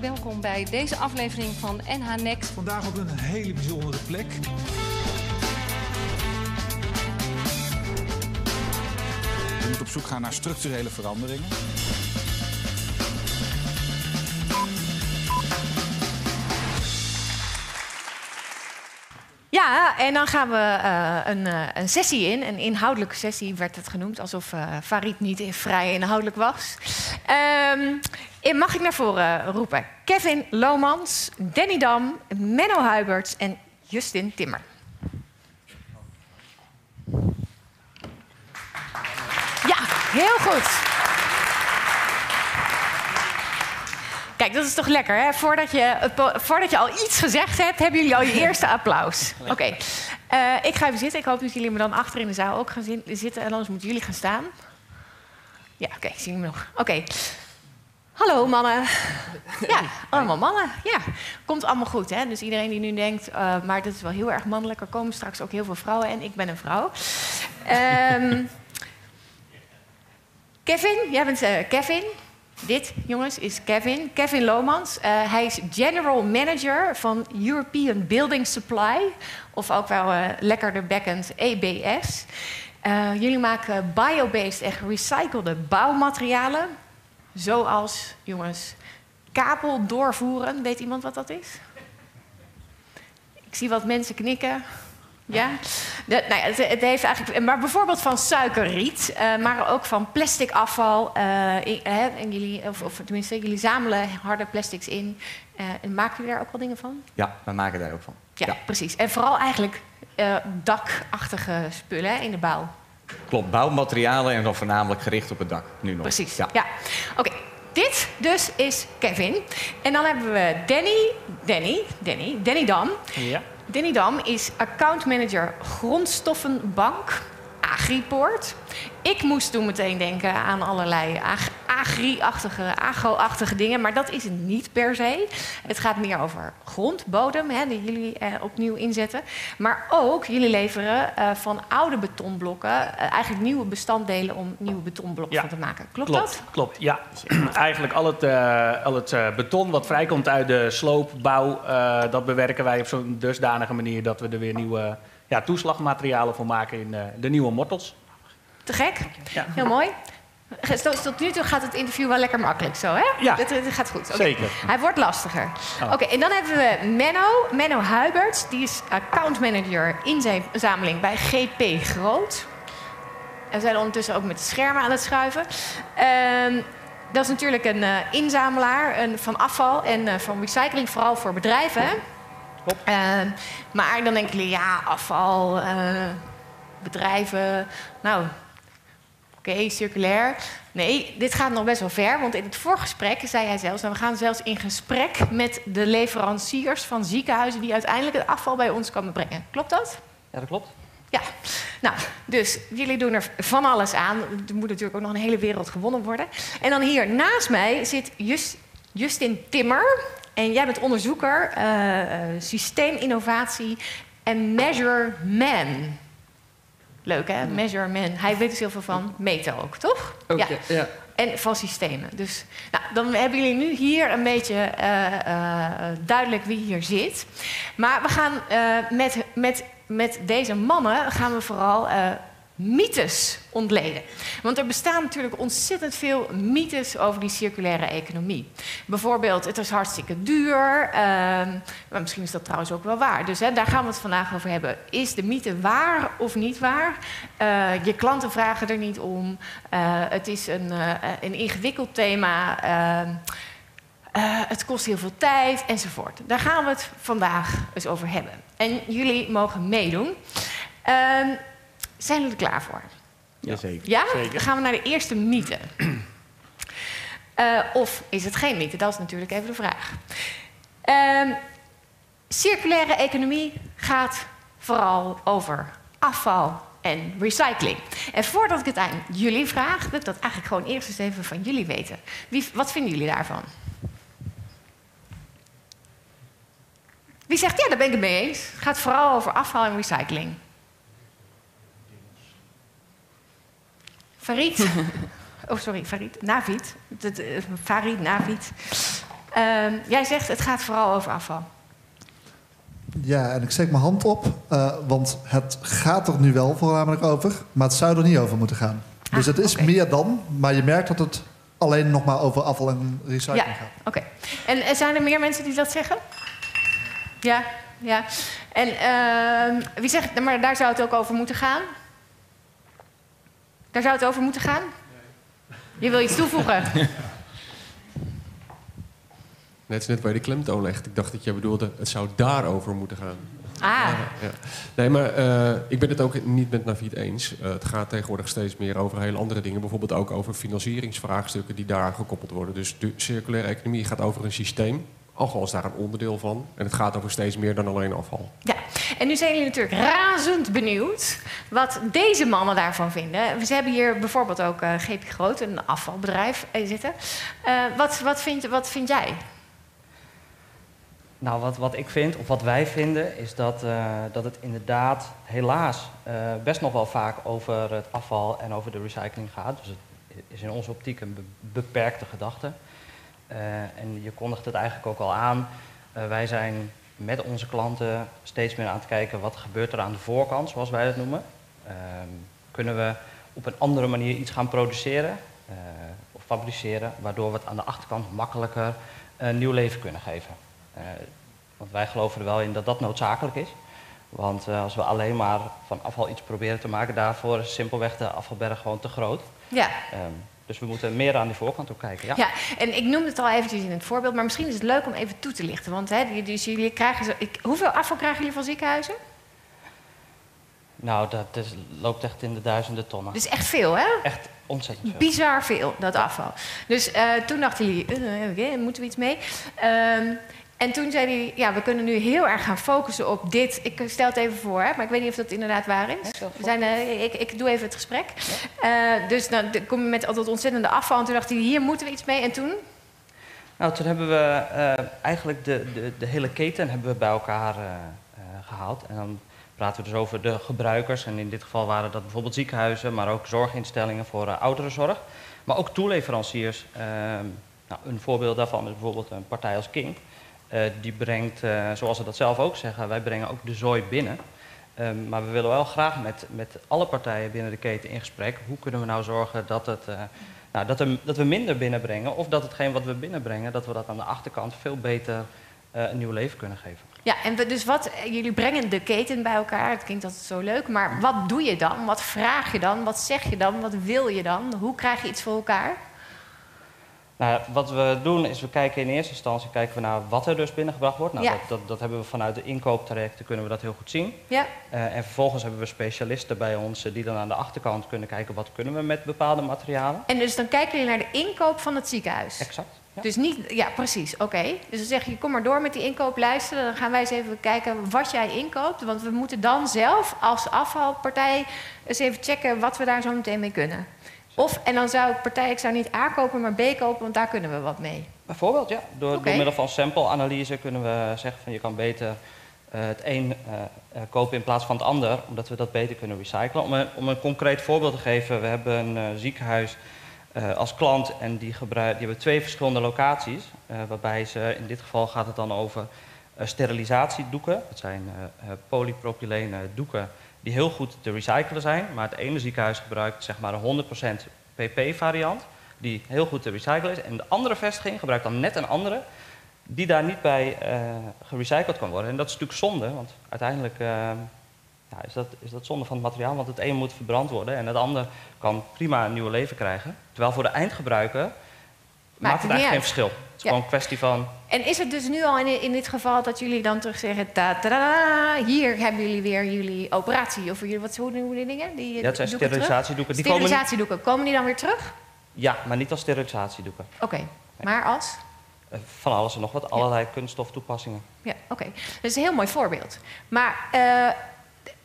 harte welkom bij deze aflevering van NH Next. Vandaag op een hele bijzondere plek. Je moet op zoek gaan naar structurele veranderingen. Ja, en dan gaan we eh, een, eh, een sessie in. Een inhoudelijke sessie werd het genoemd, alsof eh Farid niet vrij inhoudelijk was. En mag ik naar voren roepen? Kevin Lomans, Danny Dam, Menno Huiberts en Justin Timmer. Ja, heel goed. Kijk, dat is toch lekker, hè? Voordat je, po- voordat je al iets gezegd hebt, hebben jullie al je eerste applaus. Oké, Eh, ik ga even zitten. Ik hoop dat jullie me dan achter in de zaal ook gaan zitten. En anders moeten jullie gaan staan. Ja, oké, zien jullie me nog. Oké. Hallo mannen. Ja, allemaal mannen. Ja, komt allemaal goed. Hè? Dus iedereen die nu denkt, eh, maar dat is wel heel erg mannelijk. Er komen straks ook heel veel vrouwen en ik ben een vrouw. Ehm, Kevin, jij bent eh, Kevin. Dit, jongens, is Kevin. Kevin Lomans. Eh, hij is General Manager van European Building Supply. Of ook wel eh lekkerder backend EBS. Eh, jullie maken biobased en gerecyclede bouwmaterialen. Zoals, jongens, kabel doorvoeren. Weet iemand wat dat is? Ik zie wat mensen knikken. Ja? De, nou ja, het, het heeft eigenlijk, maar bijvoorbeeld van suikerriet, eh, maar ook van plastic afval. eh, in- hè, en jullie, of, of tenminste, jullie zamelen harde plastics in. Eh, en maken jullie daar ook wel dingen van? Ja, we maken daar ook van. Ja, precies. En vooral eigenlijk eh, dakachtige spullen hè, in de bouw. Klopt, bouwmaterialen en dan voornamelijk gericht op het dak. Nu nog. Precies. Ja. Ja. Oké, dit dus is Kevin. En dan hebben we Danny, Danny, Danny, Danny Dam. Ja. Danny Dam is accountmanager grondstoffenbank, Agripoort. Ik moest toen meteen denken aan allerlei ag- agri-achtige, agro-achtige dingen, maar dat is het niet per se. Het gaat meer over grond, bodem, hè, die jullie eh, opnieuw inzetten. Maar ook, jullie leveren eh, van oude betonblokken eh, eigenlijk nieuwe bestanddelen om nieuwe betonblokken Ja. van te maken. Klopt, Klopt, dat? klopt. Ja, eigenlijk al het, eh, al het eh, beton wat vrijkomt uit de sloopbouw, dat bewerken wij op zo'n dusdanige manier dat we er weer nieuwe ja, toeslagmaterialen voor maken in eh, de nieuwe mortels. Te gek? Ja. Heel mooi. Tot, nu toe gaat het interview wel lekker makkelijk zo, hè? Ja. Dat, dat gaat goed. Oké. Zeker. Hij wordt lastiger. Oh. Oké, en dan hebben we Menno. Menno Huiberts. Die is accountmanager inzameling bij GP Groot. En we zijn ondertussen ook met de schermen aan het schuiven. Ehm, dat is natuurlijk een eh, inzamelaar een, van afval en eh, van recycling, vooral voor bedrijven. hè? Ehm, maar dan denken jullie, ja, afval, eh, bedrijven. Nou, Oké, circulair. Nee, dit gaat nog best wel ver. Want in het voorgesprek zei hij zelfs... Nou, we gaan zelfs in gesprek met de leveranciers van ziekenhuizen... die uiteindelijk het afval bij ons komen brengen. Klopt dat? Ja, dat klopt. Ja. Nou, dus jullie doen er van alles aan. Er moet natuurlijk ook nog een hele wereld gewonnen worden. En dan hier naast mij zit Just- Justin Timmer. En jij bent onderzoeker, eh, eh, systeeminnovatie en Measure Man. Leuk hè, Measure Man. Hij weet dus heel veel van meten ook, toch? Ook, ja. ja. En van systemen. Dus nou, dan hebben jullie nu hier een beetje eh, duidelijk wie hier zit. Maar we gaan met, met, met deze mannen gaan we vooral mythes ontleden. Want er bestaan natuurlijk ontzettend veel mythes over die circulaire economie. Bijvoorbeeld, het is hartstikke duur. ehm, maar misschien is dat trouwens ook wel waar. Dus hè, daar gaan we het vandaag over hebben. Is de mythe waar of niet waar? Eh, je klanten vragen er niet om. Eh, het is een, eh, een ingewikkeld thema. Ehm, eh, het kost heel veel tijd enzovoort. Daar gaan we het vandaag eens over hebben. En jullie mogen meedoen. Ehm, zijn jullie er klaar voor? Ja? Zeker. Dan gaan we naar de eerste mythe. Eh, of is het geen mythe? Dat is natuurlijk even de vraag. Ehm, circulaire economie gaat vooral over afval en recycling. En voordat ik het aan jullie vraag, wil ik dat eigenlijk gewoon eerst eens even van jullie weten. Wie, wat vinden jullie daarvan? Wie zegt, ja, daar ben ik het mee eens. Het gaat vooral over afval en recycling. Farid? Oh, sorry, Farid. Navid. Dat, eh, Farid, Navid. Ehm, jij zegt het gaat vooral over afval. Ja, en ik steek mijn hand op, eh, want het gaat er nu wel voornamelijk over, maar het zou er niet over moeten gaan. Dus Ah, het is meer dan, maar je merkt dat het alleen nog maar over afval en recycling Ja, gaat. oké. En eh, zijn er meer mensen die dat zeggen? Ja, ja. En ehm, wie zegt, maar daar zou het ook over moeten gaan? Daar zou het over moeten gaan? Je wil iets toevoegen? Net is net waar je de klemtoon legt. Ik dacht dat je bedoelde, het zou daarover moeten gaan. Ah, Ja. Nee, maar eh, ik ben het ook niet met Navid eens. Eh, het gaat tegenwoordig steeds meer over hele andere dingen. Bijvoorbeeld ook over financieringsvraagstukken die daar gekoppeld worden. Dus de circulaire economie gaat over een systeem. Afval is daar een onderdeel van. En het gaat over steeds meer dan alleen afval. ja. En nu zijn jullie natuurlijk razend benieuwd wat deze mannen daarvan vinden. Ze hebben hier bijvoorbeeld ook eh GP Groot, een afvalbedrijf, eh, zitten. Eh, wat, wat, vind, wat vind jij? Nou, wat, wat ik vind, of wat wij vinden, is dat, eh, dat het inderdaad helaas eh, best nog wel vaak over het afval en over de recycling gaat. Dus het is in onze optiek een be- beperkte gedachte. Eh, en je kondigt het eigenlijk ook al aan. Eh, wij zijn met onze klanten steeds meer aan het kijken wat gebeurt er aan de voorkant, zoals wij dat noemen. Ehm, kunnen we op een andere manier iets gaan produceren eh, of fabriceren, waardoor we het aan de achterkant makkelijker een nieuw leven kunnen geven. Want wij geloven er wel in dat dat noodzakelijk is. Want als we alleen maar van afval iets proberen te maken, daarvoor is simpelweg de afvalberg gewoon te groot. Ja. Ehm, dus we moeten meer aan die voorkant ook kijken. Ja. Ja, en ik noemde het al eventjes in het voorbeeld, maar misschien is het leuk om even toe te lichten. Want hè, dus jullie krijgen zo, ik, hoeveel afval krijgen jullie van ziekenhuizen? Nou, dat is, loopt echt in de duizenden tonnen. Dat is echt veel, hè? Echt ontzettend veel. Bizar veel, dat afval. Dus eh, toen dachten jullie, oké, moeten we iets mee? Ehm, en toen zei hij, ja, we kunnen nu heel erg gaan focussen op dit. Ik stel het even voor, hè, maar ik weet niet of dat inderdaad waar is. We zijn, eh, ik, ik doe even het gesprek. Eh, dus dan kom je met al dat ontzettende afval. En toen dacht hij, hier moeten we iets mee. En toen? Nou, toen hebben we eh, eigenlijk de, de, de hele keten hebben we bij elkaar eh, eh, gehaald. En dan praten we dus over de gebruikers. En in dit geval waren dat bijvoorbeeld ziekenhuizen, maar ook zorginstellingen voor uh, ouderenzorg. Maar ook toeleveranciers. Uh, nou, een voorbeeld daarvan is bijvoorbeeld een partij als King. Uh, die brengt, uh, zoals ze dat zelf ook zeggen, wij brengen ook de zooi binnen. Um, maar we willen wel graag met, met alle partijen binnen de keten in gesprek. Hoe kunnen we nou zorgen dat, het, uh, nou, dat, er, dat we minder binnenbrengen? Of dat hetgeen wat we binnenbrengen, dat we dat aan de achterkant veel beter een nieuw leven kunnen geven. Ja, en we, dus wat, jullie brengen de keten bij elkaar. Het klinkt altijd zo leuk. Maar wat doe je dan? Wat vraag je dan? Wat zeg je dan? Wat wil je dan? Hoe krijg je iets voor elkaar? Nou, wat we doen is, we kijken in eerste instantie kijken we naar wat er dus binnengebracht wordt. Nou, Ja. dat, dat, dat hebben we vanuit de inkooptrajecten kunnen we dat heel goed zien. Ja. Uh, en vervolgens hebben we specialisten bij ons uh, die dan aan de achterkant kunnen kijken wat kunnen we met bepaalde materialen. En dus dan kijken jullie naar de inkoop van het ziekenhuis? Exact. Ja. Dus niet, ja, precies, oké. Dus dan zeg je, kom maar door met die inkooplijsten. Dan gaan wij eens even kijken wat jij inkoopt. Want we moeten dan zelf als afvalpartij eens even checken wat we daar zo meteen mee kunnen. Of, en dan zou ik partij, ik zou niet A kopen, maar B kopen, want daar kunnen we wat mee. Bijvoorbeeld, ja. Door, middel van sample-analyse kunnen we zeggen van je kan beter uh, het een uh, uh, kopen in plaats van het ander, omdat we dat beter kunnen recyclen. Om een, om een concreet voorbeeld te geven, we hebben een uh, ziekenhuis als klant en die, gebruik, die hebben twee verschillende locaties, waarbij ze, in dit geval gaat het dan over sterilisatiedoeken. Dat zijn polypropylene doeken die heel goed te recyclen zijn, maar het ene ziekenhuis gebruikt zeg maar een 100% PP-variant, die heel goed te recyclen is. En de andere vestiging gebruikt dan net een andere, die daar niet bij uh, gerecycled kan worden. En dat is natuurlijk zonde, want uiteindelijk uh, ja, is, dat, is dat zonde van het materiaal, want het een moet verbrand worden en het ander kan prima een nieuw leven krijgen. Terwijl voor de eindgebruiker maakt, het eigenlijk geen verschil. Het is Ja. gewoon een kwestie van En is het dus nu al in, in dit geval dat jullie dan terug zeggen... Ta -ta -da, hier hebben jullie weer jullie operatie. Of jullie, wat hoe die dingen? Die, Ja, het zijn sterilisatiedoeken. Die komen Sterilisatiedoeken. Komen die dan weer terug? Ja, maar niet als sterilisatiedoeken. Oké, maar als? Eh, Van alles en nog wat, allerlei kunststoftoepassingen. Ja, oké. Dat is een heel mooi voorbeeld. Maar eh,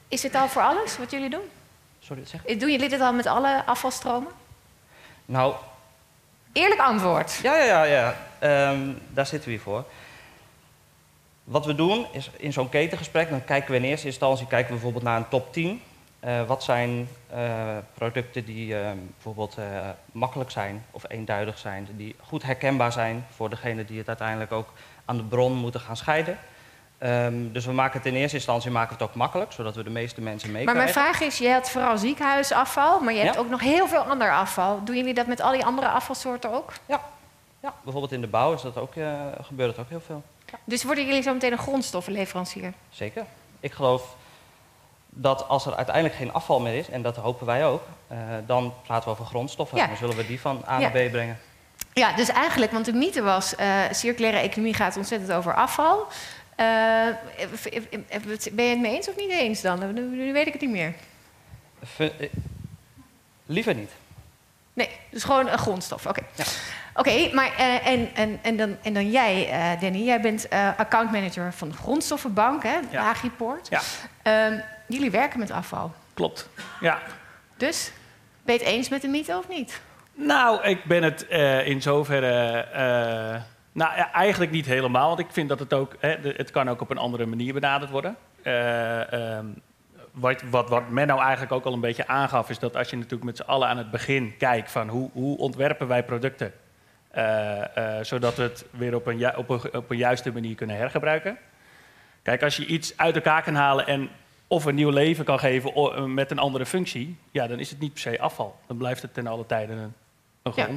is dit al voor alles wat jullie doen? Sorry, dat zeg Doen jullie dit al met alle afvalstromen? Nou, Eerlijk antwoord. ja, ja, ja, ja. Ehm, daar zitten we hier voor. Wat we doen is in zo'n ketengesprek, dan kijken we in eerste instantie kijken we bijvoorbeeld naar een top 10 Eh, wat zijn eh, producten die eh, bijvoorbeeld makkelijk zijn of eenduidig zijn, die goed herkenbaar zijn voor degene die het uiteindelijk ook aan de bron moeten gaan scheiden. Ehm, dus we maken het in eerste instantie maken we het ook makkelijk, zodat we de meeste mensen Maar meekrijgen. mijn vraag is, je hebt vooral ziekenhuisafval, maar je hebt Ja. ook nog heel veel ander afval. Doen jullie dat met al die andere afvalsoorten ook? Ja, bijvoorbeeld in de bouw is dat ook, eh, gebeurt dat ook heel veel. Dus worden jullie zo meteen een grondstoffenleverancier? Zeker. Ik geloof dat als er uiteindelijk geen afval meer is, en dat hopen wij ook, eh, dan praten we over grondstoffen. Ja. Dan zullen we die van A Ja. naar B brengen. Ja, dus eigenlijk, want de mythe was, eh, circulaire economie gaat ontzettend over afval. Eh, ben je het mee eens of niet eens dan? Nu, weet ik het niet meer. Eh, liever niet. Nee, dus gewoon een grondstof. Oké. Ja. Oké, maar eh, en, en, en, dan, en dan jij, eh, Danny, jij bent eh accountmanager van de Grondstoffenbank, hè, Ja. Agriport. Ja. Ehm, jullie werken met afval. Klopt. Ja. Dus, ben je het eens met de mythe of niet? Nou, ik ben het eh, in zoverre. Nou, ja, eigenlijk niet helemaal. Want ik vind dat het ook. Hè, het kan ook op een andere manier benaderd worden. Eh, ehm, wat, wat, wat men nou eigenlijk ook al een beetje aangaf, is dat als je natuurlijk met z'n allen aan het begin kijkt van hoe, hoe ontwerpen wij producten. eh, eh, zodat we het weer op een, ju- op, een, op een juiste manier kunnen hergebruiken. Kijk, als je iets uit elkaar kan halen en of een nieuw leven kan geven o- met een andere functie, ja, dan is het niet per se afval. Dan blijft het ten alle tijden een, een Ja.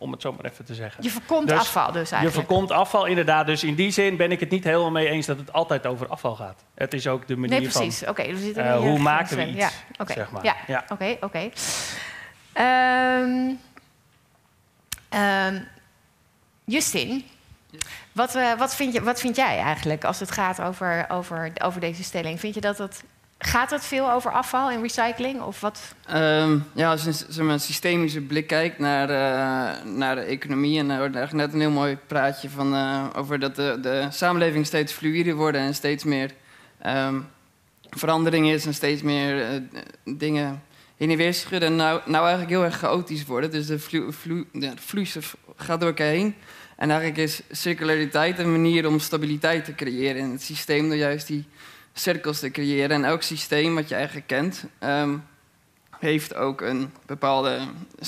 Om het zo maar even te zeggen. Je voorkomt Dus afval dus Je eigenlijk. voorkomt afval, inderdaad. Dus in die zin ben ik het niet helemaal mee eens dat het altijd over afval gaat. Het is ook de manier Nee, precies. van zitten eh, hier hoe maken we iets, Ja, oké. zeg maar. Ja, Ja. oké, oké. Ehm, ehm, Justin, wat, eh, wat, vind je, wat vind jij eigenlijk als het gaat over, over, over deze stelling? Vind je dat het, gaat het veel over afval en recycling? Of wat? Ehm, ja, als je een, systemische blik kijkt naar, eh, naar de economie... en er hoorde eigenlijk net een heel mooi praatje van, eh, over dat de, de samenleving steeds fluïder wordt... en steeds meer ehm, verandering is en steeds meer eh, dingen heen en weer schudden... en nou, nou eigenlijk heel erg chaotisch worden. Dus de, flux gaat door elkaar heen. En eigenlijk is circulariteit een manier om stabiliteit te creëren in het systeem... door juist die cirkels te creëren. En elk systeem wat je eigenlijk kent... ehm, heeft ook een bepaalde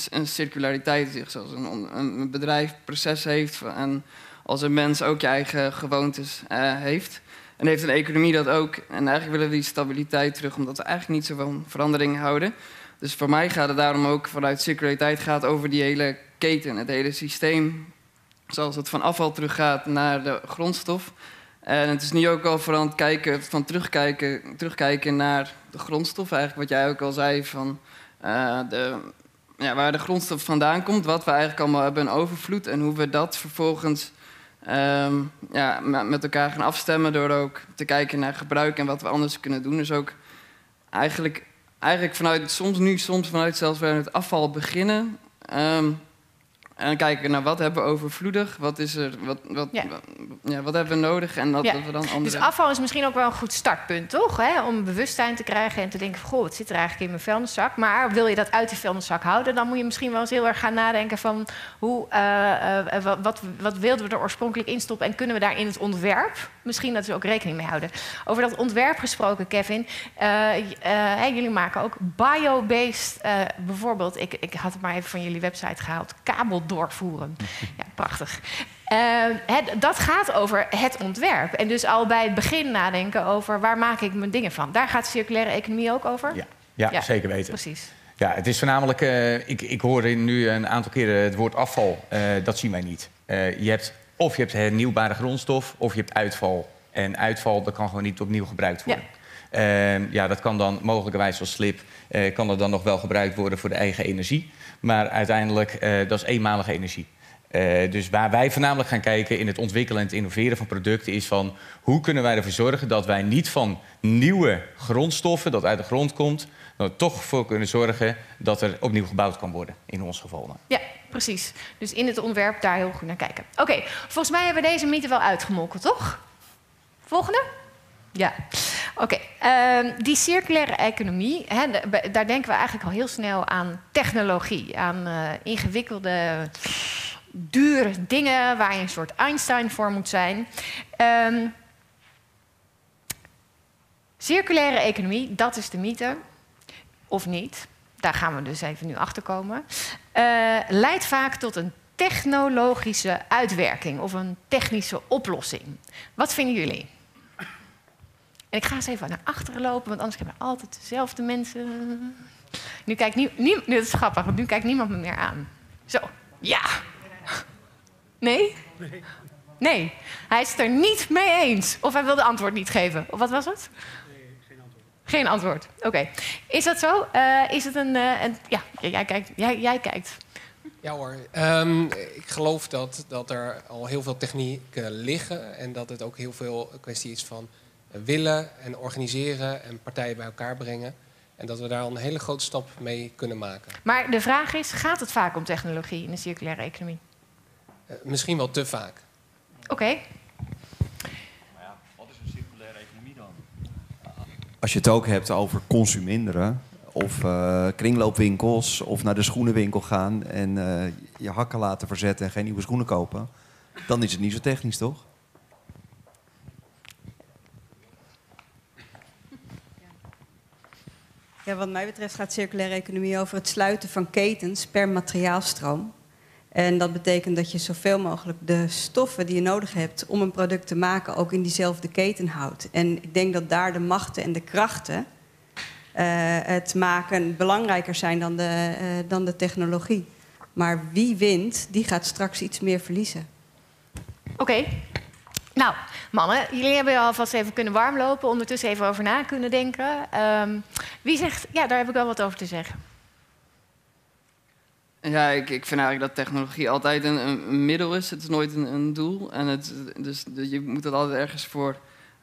een circulariteit in zich. Zoals een, een bedrijf proces heeft en als een mens ook je eigen gewoontes eh, heeft. En heeft een economie dat ook. En eigenlijk willen we die stabiliteit terug, omdat we eigenlijk niet zo van verandering houden. Dus voor mij gaat het daarom ook vanuit circulariteit gaat over die hele keten, het hele systeem. Zoals het van afval teruggaat naar de grondstof. En het is nu ook al aan het kijken, van terugkijken, terugkijken naar de grondstof. Eigenlijk wat jij ook al zei, van eh, de, ja, waar de grondstof vandaan komt. Wat we eigenlijk allemaal hebben, een overvloed. En hoe we dat vervolgens ehm, ja, me- met elkaar gaan afstemmen. Door ook te kijken naar gebruik en wat we anders kunnen doen. Dus ook eigenlijk, eigenlijk vanuit, soms nu, soms vanuit zelfs weer het afval beginnen. Ehm, en dan kijken naar wat hebben we overvloedig, wat, is er, wat, wat, Ja. wat, ja, wat hebben we nodig en dat, Ja. dat we dan andere... Dus afval is misschien ook wel een goed startpunt, toch? Hè? Om bewustzijn te krijgen en te denken van... goh, wat zit er eigenlijk in mijn vuilniszak? Maar wil je dat uit de vuilniszak houden... dan moet je misschien wel eens heel erg gaan nadenken van... Hoe, eh, eh, wat, wat, wat wilden we er oorspronkelijk in stoppen... en kunnen we daar in het ontwerp misschien dat we ook rekening mee houden. Over dat ontwerp gesproken, Kevin. eh, eh, jullie maken ook bio-based... eh, bijvoorbeeld, ik, ik had het maar even van jullie website gehaald... kabel doorvoeren. Ja, prachtig. Eh, het, dat gaat over het ontwerp. En dus al bij het begin nadenken over waar maak ik mijn dingen van. Daar gaat circulaire economie ook over? Ja, ja, Ja, zeker weten. Precies. Ja, het is voornamelijk, eh, ik, ik hoor nu een aantal keren het woord afval. Eh, dat zien wij niet. Eh, je hebt, of je hebt hernieuwbare grondstof, of je hebt uitval. En uitval, dat kan gewoon niet opnieuw gebruikt worden. Ja, ja dat kan dan mogelijkerwijs als slip, eh, kan dat dan nog wel gebruikt worden voor de eigen energie. Maar uiteindelijk, eh, dat is eenmalige energie. Eh, dus waar wij voornamelijk gaan kijken in het ontwikkelen en het innoveren van producten is van hoe kunnen wij ervoor zorgen dat wij niet van nieuwe grondstoffen dat uit de grond komt, dat toch voor kunnen zorgen dat er opnieuw gebouwd kan worden in ons geval. Ja, precies. Dus in het ontwerp daar heel goed naar kijken. Oké, volgens mij hebben we deze mythe wel uitgemolken, toch? Volgende? Ja. Oké, ehm, die circulaire economie, daar denken we eigenlijk al heel snel aan technologie, aan eh, ingewikkelde, dure dingen waar je een soort Einstein voor moet zijn. Ehm, circulaire economie, dat is de mythe. of niet, daar gaan we dus even nu achter komen, eh, leidt vaak tot een technologische uitwerking of een technische oplossing. Wat vinden jullie? En ik ga eens even naar achteren lopen, want anders hebben we altijd dezelfde mensen. Nu kijkt nie, nie, dit is grappig, want nu kijkt niemand me meer aan. Zo, ja. Nee? Nee. Hij is het er niet mee eens. Of hij wil de antwoord niet geven. Of wat was het? Geen antwoord. Oké. Is dat zo? Eh, is het een, eh, een. ja, jij kijkt. Jij, jij kijkt. Ja hoor. Ehm, ik geloof dat, dat er al heel veel technieken liggen. En dat het ook heel veel een kwestie is van willen en organiseren en partijen bij elkaar brengen. En dat we daar al een hele grote stap mee kunnen maken. Maar de vraag is: gaat het vaak om technologie in de circulaire economie? Eh, misschien wel te vaak. Oké. Wat is een circulaire economie dan? Als je het ook hebt over consuminderen of eh, kringloopwinkels of naar de schoenenwinkel gaan en eh, je hakken laten verzetten en geen nieuwe schoenen kopen, dan is het niet zo technisch, toch? Ja, wat mij betreft gaat circulaire economie over het sluiten van ketens per materiaalstroom. En dat betekent dat je zoveel mogelijk de stoffen die je nodig hebt om een product te maken ook in diezelfde keten houdt. En ik denk dat daar de machten en de krachten uh, het maken belangrijker zijn dan de, uh, dan de technologie. Maar wie wint, die gaat straks iets meer verliezen. Oké. Nou, mannen, jullie hebben alvast even kunnen warmlopen, ondertussen even over na kunnen denken. Um, wie zegt, ja, daar heb ik wel wat over te zeggen. Ja, ik, ik vind eigenlijk dat technologie altijd een, een middel is. Het is nooit een, een doel. En het, dus je moet het altijd ergens voor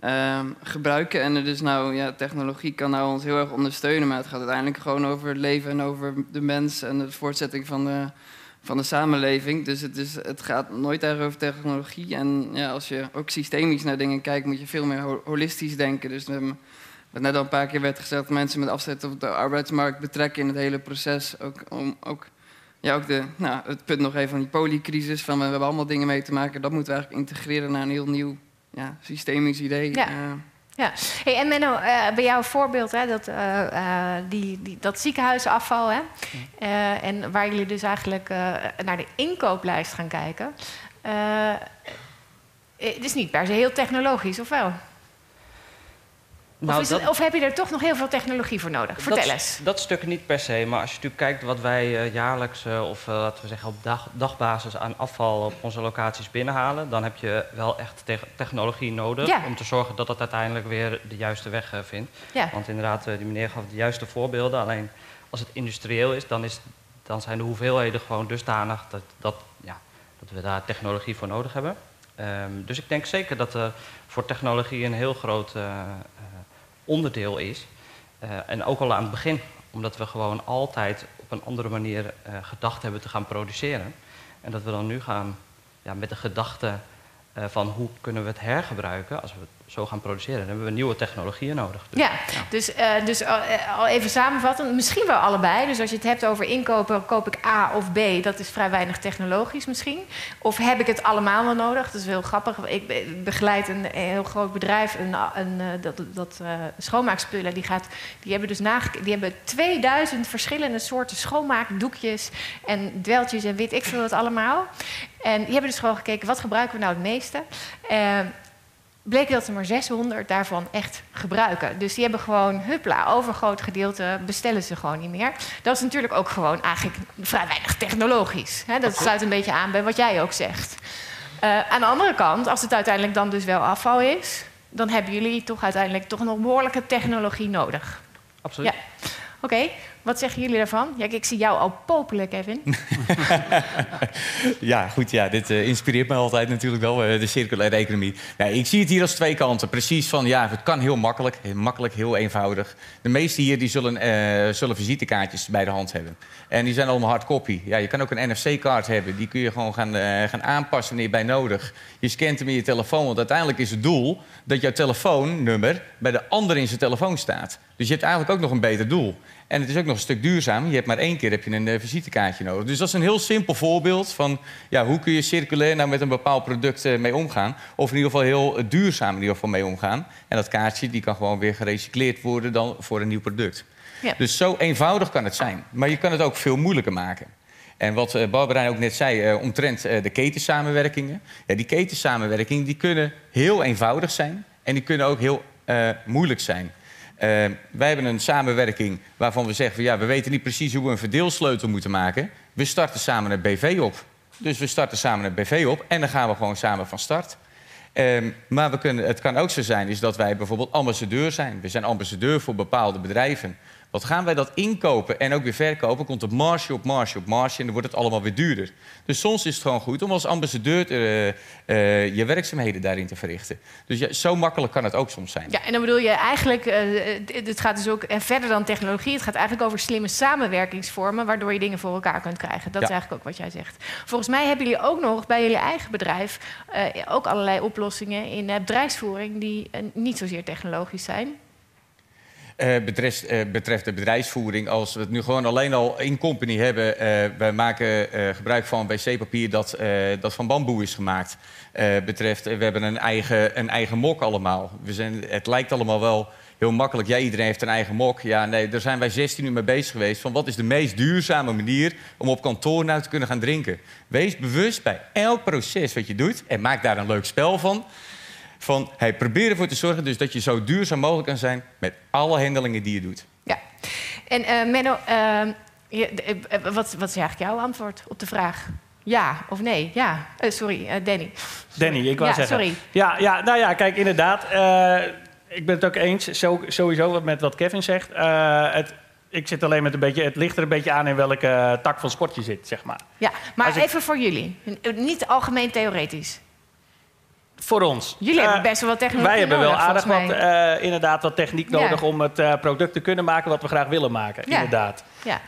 um, gebruiken. En dus nou, ja, technologie kan nou ons heel erg ondersteunen. Maar het gaat uiteindelijk gewoon over het leven en over de mens en de voortzetting van de, van de samenleving. Dus het, is, het gaat nooit erg over technologie. En ja, als je ook systemisch naar dingen kijkt, moet je veel meer holistisch denken. Dus um, wat net al een paar keer werd gezegd, mensen met afzet op de arbeidsmarkt betrekken in het hele proces. Ook om ook ja, ook de, nou, het punt nog even van die polycrisis. Van we hebben allemaal dingen mee te maken. Dat moeten we eigenlijk integreren naar een heel nieuw ja, systemisch idee. Ja. Uh, ja. Hey, en Menno, uh, bij jouw voorbeeld, hè, dat, uh, die, die, dat ziekenhuisafval, hè, en waar jullie dus eigenlijk naar de inkooplijst gaan kijken. het is niet per se heel technologisch, of wel? Nou, of, dat, het, of, heb je er toch nog heel veel technologie voor nodig? Vertel dat, eens. Dat stuk niet per se, maar als je natuurlijk kijkt wat wij uh, jaarlijks uh, of uh, laten we zeggen op dag, dagbasis aan afval op onze locaties binnenhalen, dan heb je wel echt te technologie nodig ja. om te zorgen dat het uiteindelijk weer de juiste weg vindt. Ja. Want inderdaad, die meneer gaf de juiste voorbeelden. Alleen als het industrieel is, dan, is, dan zijn de hoeveelheden gewoon dusdanig dat, dat, ja, dat we daar technologie voor nodig hebben. Um, dus ik denk zeker dat er voor technologie een heel groot onderdeel is. Uh, en ook al aan het begin, omdat we gewoon altijd op een andere manier uh, gedacht hebben te gaan produceren. En dat we dan nu gaan ja, met de gedachte uh, van hoe kunnen we het hergebruiken als we het zo gaan produceren. Dan hebben we nieuwe technologieën nodig. Ja, dus, uh, dus al even samenvatten, misschien wel allebei. Dus als je het hebt over inkopen, koop ik A of B, dat is vrij weinig technologisch misschien. Of heb ik het allemaal wel nodig? Dat is heel grappig. Ik begeleid een heel groot bedrijf, een, een, dat, dat schoonmaakspullen, die, gaat, die hebben dus die hebben 2000 verschillende soorten schoonmaakdoekjes en dweltjes en weet ik veel wat allemaal. En die hebben dus gewoon gekeken, wat gebruiken we nou het meeste? Bleek dat er maar 600 daarvan echt gebruiken. Dus die hebben gewoon, huppla, overgroot gedeelte bestellen ze gewoon niet meer. Dat is natuurlijk ook gewoon eigenlijk vrij weinig technologisch. Hè? Dat sluit een beetje aan bij wat jij ook zegt. Uh, aan de andere kant, als het uiteindelijk dan dus wel afval is... dan hebben jullie toch uiteindelijk toch nog behoorlijke technologie nodig. Absoluut. Ja. Oké, okay. Wat zeggen jullie daarvan? Ja, ik zie jou al popelen, Kevin. ja, goed. Ja, dit uh, inspireert me altijd natuurlijk wel, uh, de circulaire economie. Nee, ik zie het hier als twee kanten. Precies van, ja, het kan heel makkelijk. Heel makkelijk, heel eenvoudig. De meesten hier die zullen, uh, zullen visitekaartjes bij de hand hebben. En die zijn allemaal hardcopy. Ja, je kan ook een NFC-kaart hebben. Die kun je gewoon gaan, gaan aanpassen wanneer bij nodig. Je scant hem in je telefoon. Want uiteindelijk is het doel dat jouw telefoonnummer bij de ander in zijn telefoon staat. Dus je hebt eigenlijk ook nog een beter doel. En het is ook nog een stuk duurzaam. Je hebt maar één keer heb je een uh, visitekaartje nodig. Dus dat is een heel simpel voorbeeld van ja, hoe kun je circulair nou met een bepaald product uh, mee omgaan. Of in ieder geval heel uh, duurzaam in ieder geval mee omgaan. En dat kaartje die kan gewoon weer gerecycleerd worden dan voor een nieuw product. Ja. Dus zo eenvoudig kan het zijn. Maar je kan het ook veel moeilijker maken. En wat eh, Barbara ook net zei eh, omtrent eh, de ketensamenwerkingen. Ja, die ketensamenwerkingen die kunnen heel eenvoudig zijn en die kunnen ook heel eh, moeilijk zijn. Eh, wij hebben een samenwerking waarvan we zeggen... Van, ja, we weten niet precies hoe we een verdeelsleutel moeten maken. We starten samen een BV op. Dus we starten samen een BV op en dan gaan we gewoon samen van start. Ehm, maar we kunnen, het kan ook zo zijn is dat wij bijvoorbeeld ambassadeur zijn. We zijn ambassadeur voor bepaalde bedrijven. Wat gaan wij dat inkopen en ook weer verkopen? Komt het marge op marge op marge en dan wordt het allemaal weer duurder. Dus soms is het gewoon goed om als ambassadeur eh, eh, je werkzaamheden daarin te verrichten. Dus ja, zo makkelijk kan het ook soms zijn. Ja, en dan bedoel je eigenlijk, eh, het- gaat dus ook verder dan technologie. Het gaat eigenlijk over slimme samenwerkingsvormen, waardoor je dingen voor elkaar kunt krijgen. Dat is eigenlijk ook wat jij zegt. Volgens mij hebben jullie ook nog bij jullie eigen bedrijf ook allerlei oplossingen in bedrijfsvoering die niet zozeer technologisch zijn. Eh, betreft, eh, betreft de bedrijfsvoering, als we het nu gewoon alleen al in company hebben... eh we maken gebruik van wc-papier dat, dat van bamboe is gemaakt. Betreft, we hebben een eigen, een eigen mok allemaal. We zijn, het lijkt allemaal wel heel makkelijk. Ja, iedereen heeft een eigen mok. Ja, nee, daar zijn wij 16 uur mee bezig geweest... van wat is de meest duurzame manier om op kantoor nou te kunnen gaan drinken. Wees bewust bij elk proces wat je doet... en maak daar een leuk spel van... Van, hey, probeer ervoor te zorgen dus dat je zo duurzaam mogelijk kan zijn met alle handelingen die je doet. Ja. En eh Menno, eh, je- de- eh, wat, wat is eigenlijk jouw antwoord op de vraag? Ja of nee? Ja. Eh, sorry, eh, Danny. Danny, ik wou Ja, zeggen. sorry. Ja, ja, nou ja, kijk, inderdaad. eh, ik ben het ook eens, zo, sowieso met wat Kevin zegt. Eh, het, ik zit alleen met een beetje, het ligt er een beetje aan in welke tak van sport je zit, zeg maar. Ja, maar Als ik- even voor jullie. Niet algemeen theoretisch. Voor ons. Jullie Eh, hebben best wel wat technologie Wij hebben wel nodig, aardig wat, eh, inderdaad, wat techniek Ja. nodig om het eh, product te kunnen maken wat we graag willen maken. Ja. Inderdaad. Ja.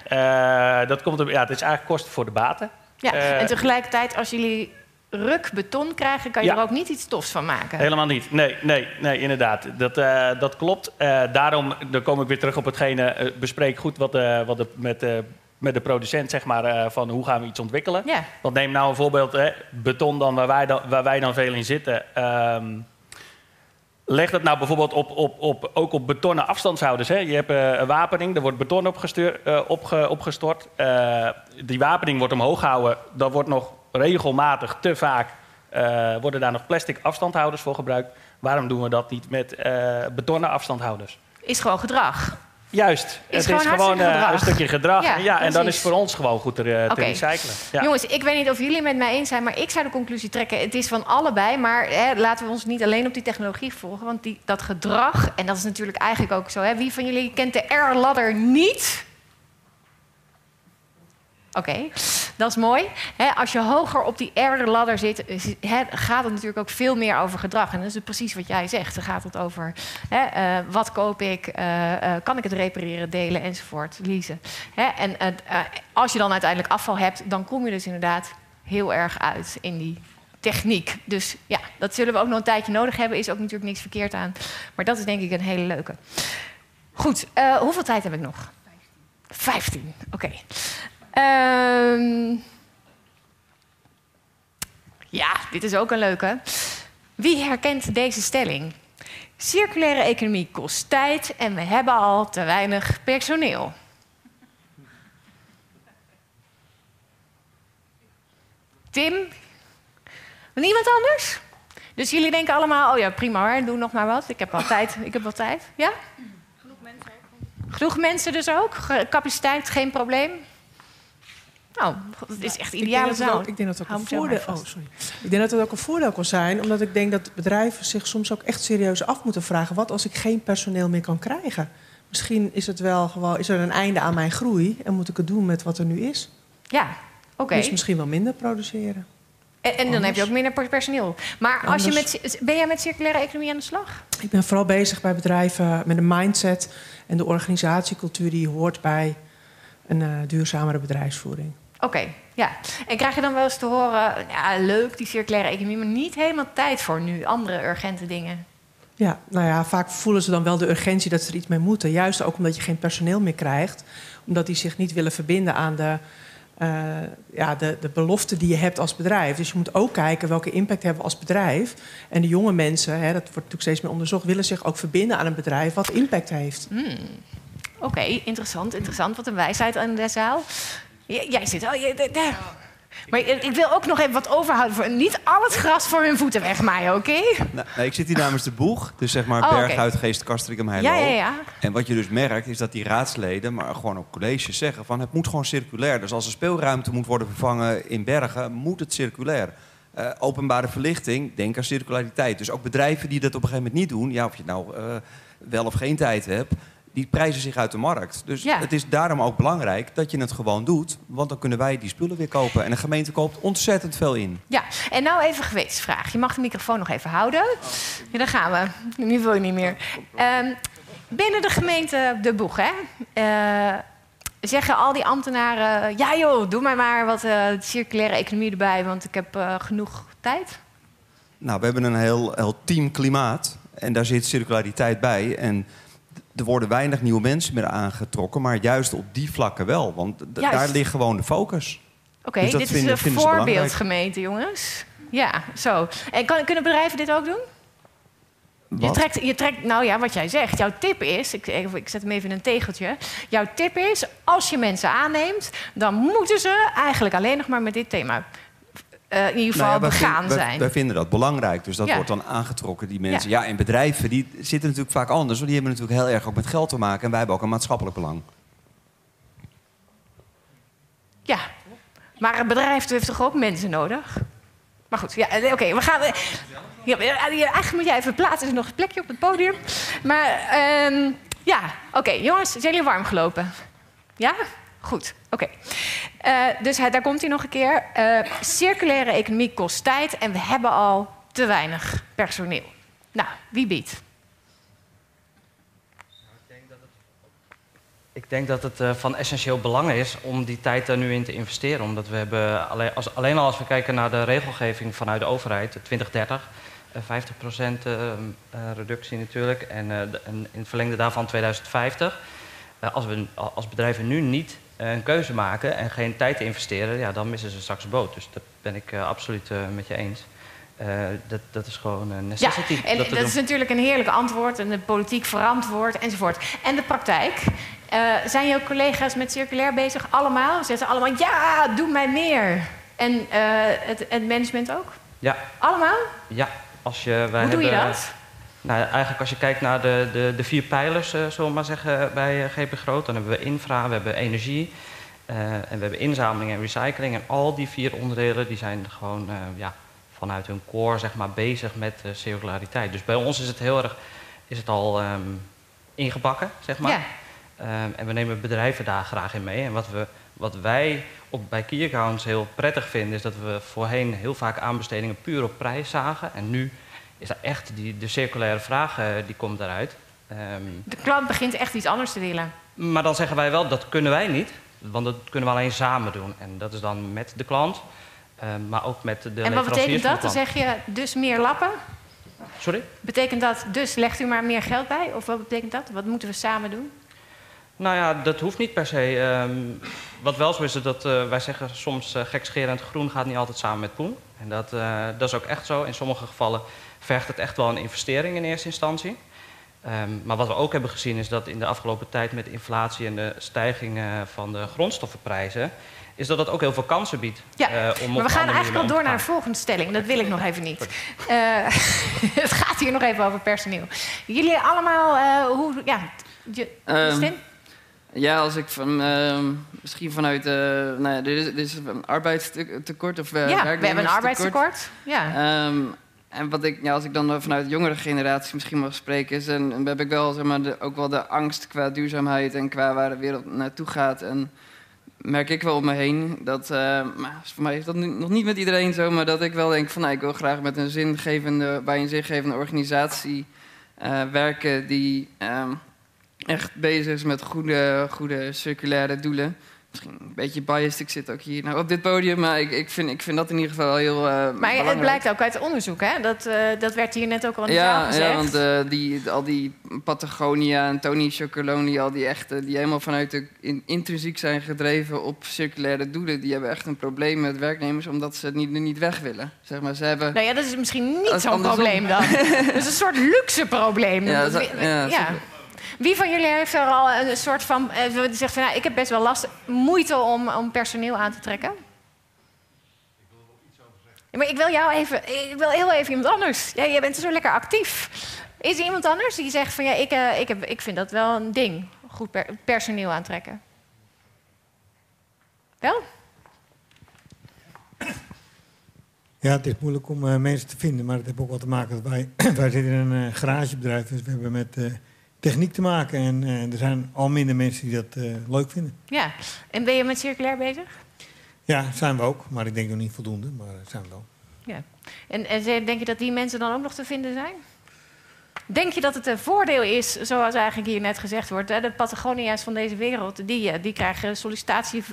Eh, dat komt, op- ja, het is eigenlijk kosten voor de baten. Ja, Eh, en tegelijkertijd, als jullie ruk beton krijgen, kan je Ja. er ook niet iets tofs van maken. Helemaal niet. Nee, nee, nee inderdaad. Dat, eh, dat klopt. Eh, daarom dan kom ik weer terug op hetgene. eh, bespreek goed wat, eh, wat de, met, eh, met de producent, zeg maar, eh, van hoe gaan we iets ontwikkelen. Ja. Want neem nou een voorbeeld, hè, beton dan, waar, wij dan, waar wij dan veel in zitten. Ehm, leg dat nou bijvoorbeeld op, op, op, ook op betonnen afstandshouders. Hè. Je hebt eh, een wapening, er wordt beton opgestuur, opge, opgestort. Eh, die wapening wordt omhoog gehouden. Dan wordt nog regelmatig te vaak worden daar nog plastic afstandhouders voor gebruikt. Waarom doen we dat niet met betonnen afstandhouders? Is gewoon gedrag. Juist, Is het gewoon is gewoon eh, een stukje gedrag. Ja, en dan is het voor ons gewoon goed te, eh, te recyclen. Ja. Jongens, ik weet niet of jullie met mij eens zijn, maar ik zou de conclusie trekken: het is van allebei. Maar hè, laten we ons niet alleen op die technologie volgen. Want die, dat gedrag, en dat is natuurlijk eigenlijk ook zo. Hè, wie van jullie kent de R-ladder niet? Oké, dat is mooi. Als je hoger op die R-ladder zit, gaat het natuurlijk ook veel meer over gedrag. En dat is precies wat jij zegt. Dan gaat het over eh, wat koop ik, eh, eh, kan ik het repareren, delen enzovoort, leasen. En als je dan uiteindelijk afval hebt, dan kom je dus inderdaad heel erg uit in die techniek. Dus ja, dat zullen we ook nog een tijdje nodig hebben. Is ook natuurlijk niks verkeerd aan. Maar dat is denk ik een hele leuke. Goed, hoeveel tijd heb ik nog? 15, oké. Ehm, ja, dit is ook een leuke. Wie herkent deze stelling? Circulaire economie kost tijd en we hebben al te weinig personeel. Tim? Niemand anders? Dus jullie denken allemaal, oh ja, prima hoor, doe nog maar wat. Ik heb wel tijd. Ik heb wel tijd. Ja? Genoeg mensen dus ook? Capaciteit, geen probleem? Nou, het is echt ideale dat zaal. Ik denk dat het ook een voordeel oh, sorry. Ik denk dat het ook een voordeel kan zijn, omdat ik denk dat bedrijven zich soms ook echt serieus af moeten vragen: wat als ik geen personeel meer kan krijgen? Misschien is het wel gewoon, is er een einde aan mijn groei en moet ik het doen met wat er nu is. Ja, oké. Dus misschien wel minder produceren. En, en dan heb je ook minder per- personeel. Maar als je met, ben jij met circulaire economie aan de slag? Ik ben vooral bezig bij bedrijven met een mindset en de organisatiecultuur die hoort bij een eh, duurzamere bedrijfsvoering. Oké, ja. En krijg je dan wel eens te horen, ja, leuk die circulaire economie, maar niet helemaal tijd voor nu andere urgente dingen? Ja, nou ja, vaak voelen ze dan wel de urgentie dat ze er iets mee moeten. Juist ook omdat je geen personeel meer krijgt. Omdat die zich niet willen verbinden aan de, eh ja, de, de beloften die je hebt als bedrijf. Dus je moet ook kijken welke impact hebben we als bedrijf. En de jonge mensen, hè, dat wordt natuurlijk steeds meer onderzocht... willen zich ook verbinden aan een bedrijf wat impact heeft. Hmm. Oké, interessant, interessant. Wat een wijsheid aan de zaal. J- jij zit al... je- daar. Maar ik wil ook nog even wat overhouden. Voor, niet al het gras voor hun voeten wegmaaien, oké? Nou, ik zit hier namens de boeg, dus zeg maar Oh, oké. Berghuis, Geest, Castricum, Heilo. Ja, ja, ja. En wat je dus merkt, is dat die raadsleden, maar gewoon ook colleges zeggen van het moet gewoon circulair. Dus als er speelruimte moet worden vervangen in Bergen, moet het circulair. Eh, openbare verlichting, denk aan circulariteit. Dus ook bedrijven die dat op een gegeven moment niet doen, ja, of je nou eh, wel of geen tijd hebt, die prijzen zich uit de markt. Dus Ja. het is daarom ook belangrijk dat je het gewoon doet, want dan kunnen wij die spullen weer kopen. En de gemeente koopt ontzettend veel in. Ja, en nou even gewetensvraag. Je mag de microfoon nog even houden. Ja, daar gaan we. Nu wil je niet meer. Ehm, binnen de gemeente De Boeg, hè? eh, zeggen al die ambtenaren... ja joh, doe mij maar wat eh, circulaire economie erbij... want ik heb eh, genoeg tijd. Nou, we hebben een heel, heel team klimaat. En daar zit circulariteit bij. En er worden weinig nieuwe mensen meer aangetrokken. Maar juist op die vlakken wel. Want daar ligt gewoon de focus. Oké, Dus dat dit vinden- is een voorbeeldgemeente, jongens. Ja, zo. En kan, kunnen bedrijven dit ook doen? Je trekt, je trekt, nou ja, wat jij zegt. Jouw tip is, ik, ik ik zet hem even in een tegeltje. Jouw tip is, als je mensen aanneemt, dan moeten ze eigenlijk alleen nog maar met dit thema eh, in ieder geval Nou ja, wij begaan vind- zijn. Wij vinden dat belangrijk. Dus dat Ja. wordt dan aangetrokken, die mensen. Ja. Ja. en bedrijven die zitten natuurlijk vaak anders. Want die hebben natuurlijk heel erg ook met geld te maken. En wij hebben ook een maatschappelijk belang. Ja, maar een bedrijf heeft toch ook mensen nodig? Maar goed, ja, eh, oké, we gaan... eh, Ja, eigenlijk moet jij even plaatsen, er is nog een plekje op het podium. Maar ehm, ja, oké, jongens, zijn jullie warm gelopen? Ja? Goed, oké. Eh, dus daar komt hij nog een keer. Eh, circulaire economie kost tijd en we hebben al te weinig personeel. Nou, wie biedt? Ik denk dat het eh, van essentieel belang is om die tijd daar nu in te investeren. Omdat we hebben, alleen, als, alleen al als we kijken naar de regelgeving vanuit de overheid, 2030, eh 50% eh, eh, reductie natuurlijk. En, in het verlengde daarvan 2050. Eh, als we als bedrijven nu niet een keuze maken en geen tijd investeren, ja, dan missen ze straks de boot. Dus dat ben ik eh, absoluut eh, met je eens. Eh, dat, dat is gewoon een Ja, necessity. en dat doen. is natuurlijk een heerlijk antwoord en de politiek verantwoord enzovoort. En de praktijk. Zijn jouw collega's met circulair bezig? Allemaal? Zeggen ze allemaal, ja, doe mij meer. En het, het management ook? Ja, Allemaal? Ja, als je, wij Hoe doe je dat? Nou, eigenlijk als je kijkt naar de, de, de vier pijlers, eh, zullen we maar zeggen, bij eh, GP Groot, dan hebben we infra, we hebben energie eh, en we hebben inzameling en recycling. En al die vier onderdelen die zijn gewoon ja, vanuit hun core zeg maar, bezig met circulariteit. Dus bij ons is het heel erg is het al ehm, ingebakken, zeg maar. Ja. Ehm, en we nemen bedrijven daar graag in mee. En wat, we, wat wij op, bij Key Accounts heel prettig vinden, is dat we voorheen heel vaak aanbestedingen puur op prijs zagen. En nu is er echt die, de circulaire vraag, eh, die komt eruit. Ehm, De klant begint echt iets anders te willen. maar dan zeggen wij wel, dat kunnen wij niet. Want dat kunnen we alleen samen doen. En dat is dan met de klant, ehm, maar ook met de en wat betekent dat? Dan zeg je dus meer lappen? Sorry? Betekent dat dus legt u maar meer geld bij? Of wat betekent dat? Wat moeten we samen doen? Nou ja, dat hoeft niet per se. Ehm, wat wel zo is, is dat eh, wij zeggen soms uh, gekscherend groen gaat niet altijd samen met poen. En dat, dat is ook echt zo. In sommige gevallen vergt het echt wel een investering in eerste instantie. Ehm, maar wat we ook hebben gezien is dat in de afgelopen tijd met inflatie en de stijging van de grondstoffenprijzen, is dat dat ook heel veel kansen biedt. Ja, eh, om maar een we gaan eigenlijk al door naar de gaan. volgende stelling. Dat wil ik nog even niet. Eh, het gaat hier nog even over personeel. Jullie allemaal, eh, hoe... Ja, je, Ehm? Ja, als ik van, ehm, misschien vanuit, eh nou ja, dit is, dit is een arbeidstekort of eh, ja, we hebben een arbeidstekort. Ja. Ehm, en wat ik, ja, als ik dan vanuit de jongere generatie misschien mag spreken, is en, heb ik wel zeg maar, de, ook wel de angst qua duurzaamheid en qua waar de wereld naartoe gaat. En merk ik wel om me heen dat, eh, maar voor mij is dat nu nog niet met iedereen zo, maar dat ik wel denk van nou, ik wil graag met een zingevende, bij een zingevende organisatie eh, werken die ehm, echt bezig is met goede, goede circulaire doelen. Misschien een beetje biased, ik zit ook hier nou, op dit podium, maar ik, ik, vind, ik vind dat in ieder geval heel eh Maar het blijkt ook uit onderzoek, hè? Dat, eh, dat werd hier net ook al in de zaal gezegd. ja, want eh, die, al die Patagonia en Tony Chocoloni, al die echte, die helemaal vanuit de in, intrinsiek zijn gedreven op circulaire doelen, die hebben echt een probleem met werknemers omdat ze het niet, niet weg willen. Zeg maar, ze hebben. Nou ja, dat is misschien niet zo'n probleem dan. dat is een soort luxe probleem. Ja, Dat ja, ja. Wie van jullie heeft er al een soort van... eh, zegt van, nou, ik heb best wel last, moeite om, om personeel aan te trekken? Ja, maar ik wil jou even... Ik wil heel even iemand anders. Ja, jij bent zo lekker actief. Is er iemand anders die zegt van... Ja, ik, eh, ik, heb, ik vind dat wel een ding. Goed per- personeel aantrekken. Wel? Ja, het is moeilijk om eh, mensen te vinden, maar het heeft ook wat te maken dat wij, wij zitten in een garagebedrijf, dus we hebben met techniek te maken en eh, er zijn al minder mensen die dat eh, leuk vinden. Ja. En ben je met circulair bezig? Ja, zijn we ook, maar ik denk nog niet voldoende, maar zijn we wel. Ja. En, en denk je dat die mensen dan ook nog te vinden zijn? Denk je dat het een voordeel is, zoals eigenlijk hier net gezegd wordt, hè, de Patagonia's van deze wereld, die, eh, die krijgen sollicitatie,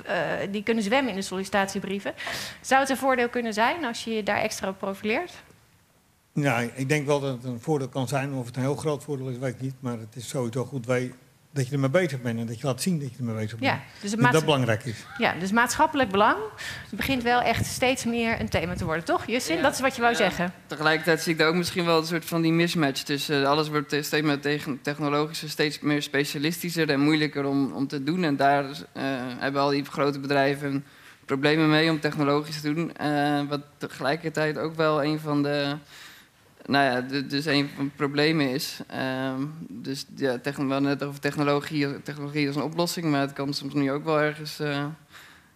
die kunnen zwemmen in de sollicitatiebrieven. Zou het een voordeel kunnen zijn als je je daar extra op profileert? Ja, ik denk wel dat het een voordeel kan zijn. Of het een heel groot voordeel is, weet ik niet. Maar het is sowieso goed wij, dat je ermee bezig bent en dat je laat zien dat je ermee bezig bent. Ja, dus het dat dat belangrijk is. Ja, dus maatschappelijk belang begint wel echt steeds meer een thema te worden, toch? Justin, dat is wat je wou zeggen. Tegelijkertijd zie ik daar ook misschien wel een soort van die mismatch tussen alles wordt te- steeds meer tegen technologischer, steeds meer specialistischer en moeilijker om, om te doen. En daar eh, hebben al die grote bedrijven problemen mee om technologisch te doen. Eh, wat tegelijkertijd ook wel een van de, nou ja, dus een van de problemen is. Ehm, dus ja, we net over technologie, technologie als een oplossing, maar het kan soms nu ook wel ergens eh,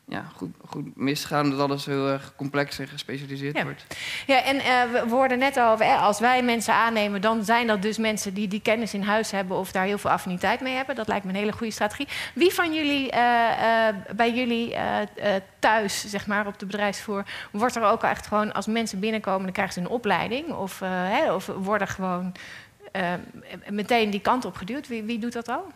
ja, goed, goed misgaan omdat alles heel erg complex en gespecialiseerd Ja. wordt. Ja, en eh, we hoorden net over, hè, als wij mensen aannemen, dan zijn dat dus mensen die die kennis in huis hebben of daar heel veel affiniteit mee hebben. Dat lijkt me een hele goede strategie. Wie van jullie eh, eh, bij jullie eh, eh, thuis, zeg maar, op de bedrijfsvoer, wordt er ook echt gewoon als mensen binnenkomen, dan krijgen ze een opleiding of, eh, of worden gewoon eh, meteen die kant op geduwd? Wie, wie doet dat al?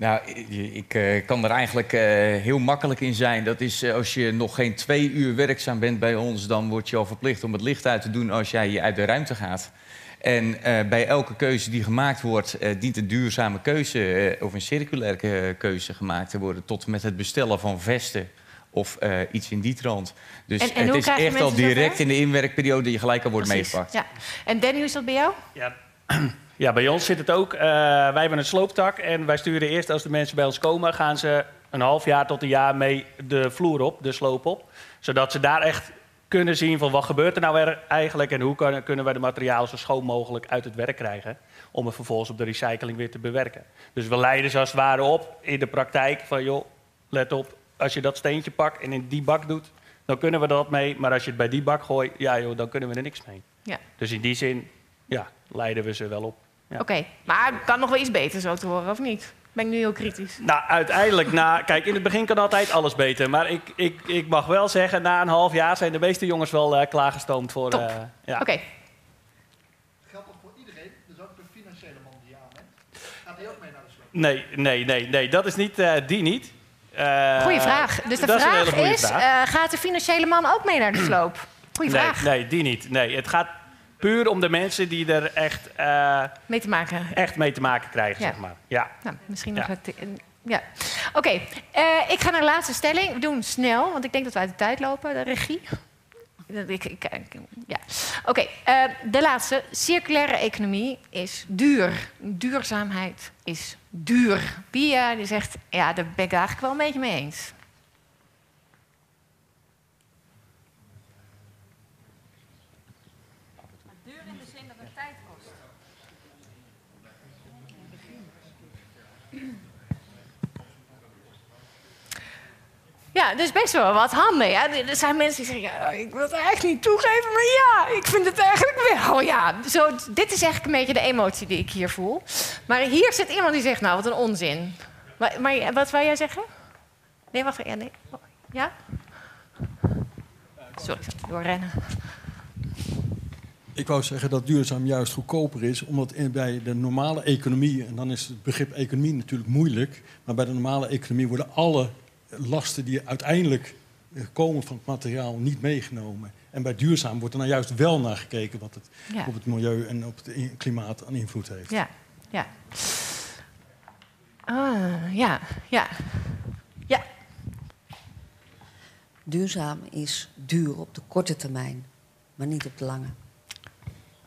Nou, ik, ik eh, kan er eigenlijk eh, heel makkelijk in zijn. Dat is eh, als je nog geen twee uur werkzaam bent bij ons, dan word je al verplicht om het licht uit te doen als jij uit de ruimte gaat. En eh, bij elke keuze die gemaakt wordt, eh, dient een duurzame keuze of een circulaire keuze gemaakt te worden. Tot met het bestellen van vesten of eh, iets in die trant. Dus En- en het is echt al direct in de inwerkperiode dat je gelijk al wordt Precies, meegepakt. Ja. En Danny, hoe is dat bij jou? Ja. Ja, bij ons zit het ook. eh, wij hebben een slooptak en wij sturen eerst als de mensen bij ons komen, gaan ze een half jaar tot een jaar mee de vloer op, de sloop op. Zodat ze daar echt kunnen zien van wat gebeurt er nou er eigenlijk en hoe kan- kunnen wij de materialen zo schoon mogelijk uit het werk krijgen. Om het vervolgens op de recycling weer te bewerken. Dus we leiden ze als het ware op in de praktijk van joh, let op, als je dat steentje pakt en in die bak doet, dan kunnen we wat mee. Maar als je het bij die bak gooit, ja joh, dan kunnen we er niks mee. Ja. Dus in die zin, ja, leiden we ze wel op. Ja. Oké, maar het kan nog wel iets beter zo te horen, of niet? Ben ik nu heel kritisch? Nou, uiteindelijk, na, kijk, in het begin kan altijd alles beter. Maar ik, ik, ik mag wel zeggen, na een half jaar zijn de meeste jongens wel eh, klaargestoomd voor. Top. eh, ja. Oké. Geldt dat voor iedereen? Dus ook de financiële man die je aanneemt? Gaat hij ook mee naar de sloop? Nee, nee, nee, nee, dat is niet, eh, die niet. Eh, Goeie vraag. Dus de is vraag is, vraag. eh, gaat de financiële man ook mee naar de sloop? Goeie nee, vraag. nee, die niet. Nee, het gaat puur om de mensen die er echt, eh, Mee te maken. echt mee te maken krijgen, Ja. zeg maar. Ja. Nou, misschien nog het. Ja. Oké, eh, ik ga naar de laatste stelling. We doen snel, want ik denk dat we uit de tijd lopen, de regie. Ik, ik, ik- ja. Oké, eh, de laatste. Circulaire economie is duur. Duurzaamheid is duur. Pia die zegt, ja, daar ben ik eigenlijk wel een beetje mee eens. Duur in de zin dat het tijd kost. Ja, dus best wel wat handen. Ja. Er zijn mensen die zeggen, ja, ik wil het eigenlijk niet toegeven, maar ja, ik vind het eigenlijk wel. Ja. Zo, dit is eigenlijk een beetje de emotie die ik hier voel. Maar hier zit iemand die zegt, nou, wat een onzin. Maar, maar wat wou jij zeggen? Nee, wacht. Ja, nee. Ja? Sorry, doorrennen. Ik wou zeggen dat duurzaam juist goedkoper is, omdat in, bij de normale economie, en dan is het begrip economie natuurlijk moeilijk, maar bij de normale economie worden alle lasten die uiteindelijk eh, komen van het materiaal niet meegenomen. En bij duurzaam wordt er nou juist wel naar gekeken wat het Ja. op het milieu en op het klimaat aan invloed heeft. Ja, ja. Ah, ja, ja. Ja, Duurzaam is duur op de korte termijn, maar niet op de lange.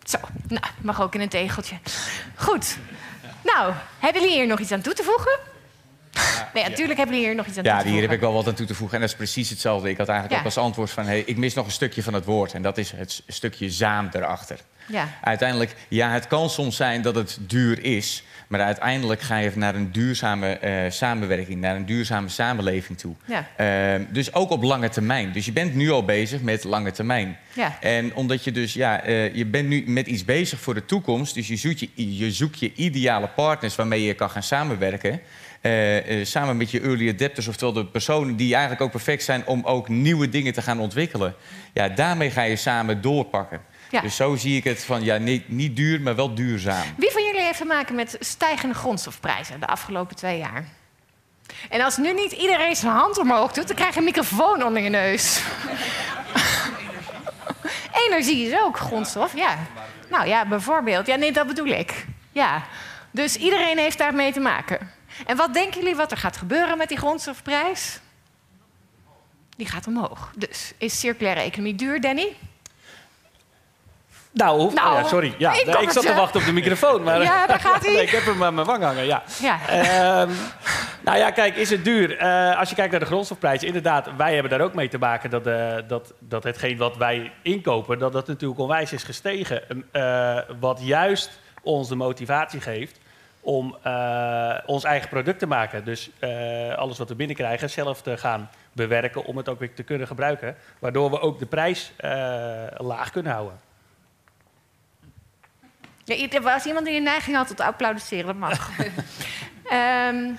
Zo, nou, mag ook in een tegeltje. Goed. Nou, hebben jullie hier nog iets aan toe te voegen? Nee, natuurlijk hebben jullie hier nog iets aan Ja, toe te hier voegen. heb ik wel wat aan toe te voegen. En dat is precies hetzelfde. Ik had eigenlijk Ja. ook als antwoord van... Hey, ik mis nog een stukje van het woord. En dat is het stukje zaam erachter. Ja. Uiteindelijk, ja, het kan soms zijn dat het duur is. Maar uiteindelijk ga je naar een duurzame eh, samenwerking, naar een duurzame samenleving toe. Ja. Ehm, dus ook op lange termijn. Dus je bent nu al bezig met lange termijn. Ja. En omdat je dus, ja, eh, je bent nu met iets bezig voor de toekomst. Dus je zoekt je, je, zoekt je ideale partners waarmee je kan gaan samenwerken. Eh, eh, samen met je early adapters, oftewel de personen die eigenlijk ook perfect zijn om ook nieuwe dingen te gaan ontwikkelen. Ja, daarmee ga je samen doorpakken. Ja. Dus zo zie ik het van, ja, niet, niet duur, maar wel duurzaam. Wie van jullie heeft te maken met stijgende grondstofprijzen de afgelopen twee jaar? En als nu niet iedereen zijn hand omhoog doet, dan krijg je een microfoon onder je neus. Energie is ook grondstof, ja. Nou ja, bijvoorbeeld. Ja, nee, dat bedoel ik. Ja. Dus iedereen heeft daarmee te maken. En wat denken jullie wat er gaat gebeuren met die grondstofprijs? Die gaat omhoog. Dus is circulaire economie duur, Danny? Nou, Nou, oh ja, sorry. Ja, ik zat te wachten op de microfoon. Maar, Ja, daar gaat hij. Ik heb hem aan mijn wang hangen, ja. Ja. Ehm, nou ja, kijk, is het duur? Eh, als je kijkt naar de grondstofprijzen, inderdaad, wij hebben daar ook mee te maken dat, eh, dat, dat hetgeen wat wij inkopen, dat dat natuurlijk onwijs is gestegen. Eh, wat juist ons de motivatie geeft om eh, ons eigen product te maken. Dus eh, alles wat we binnenkrijgen zelf te gaan bewerken om het ook weer te kunnen gebruiken. Waardoor we ook de prijs eh, laag kunnen houden. Ja, er was iemand die een neiging had tot applaudisseren, dat mag. Ehm,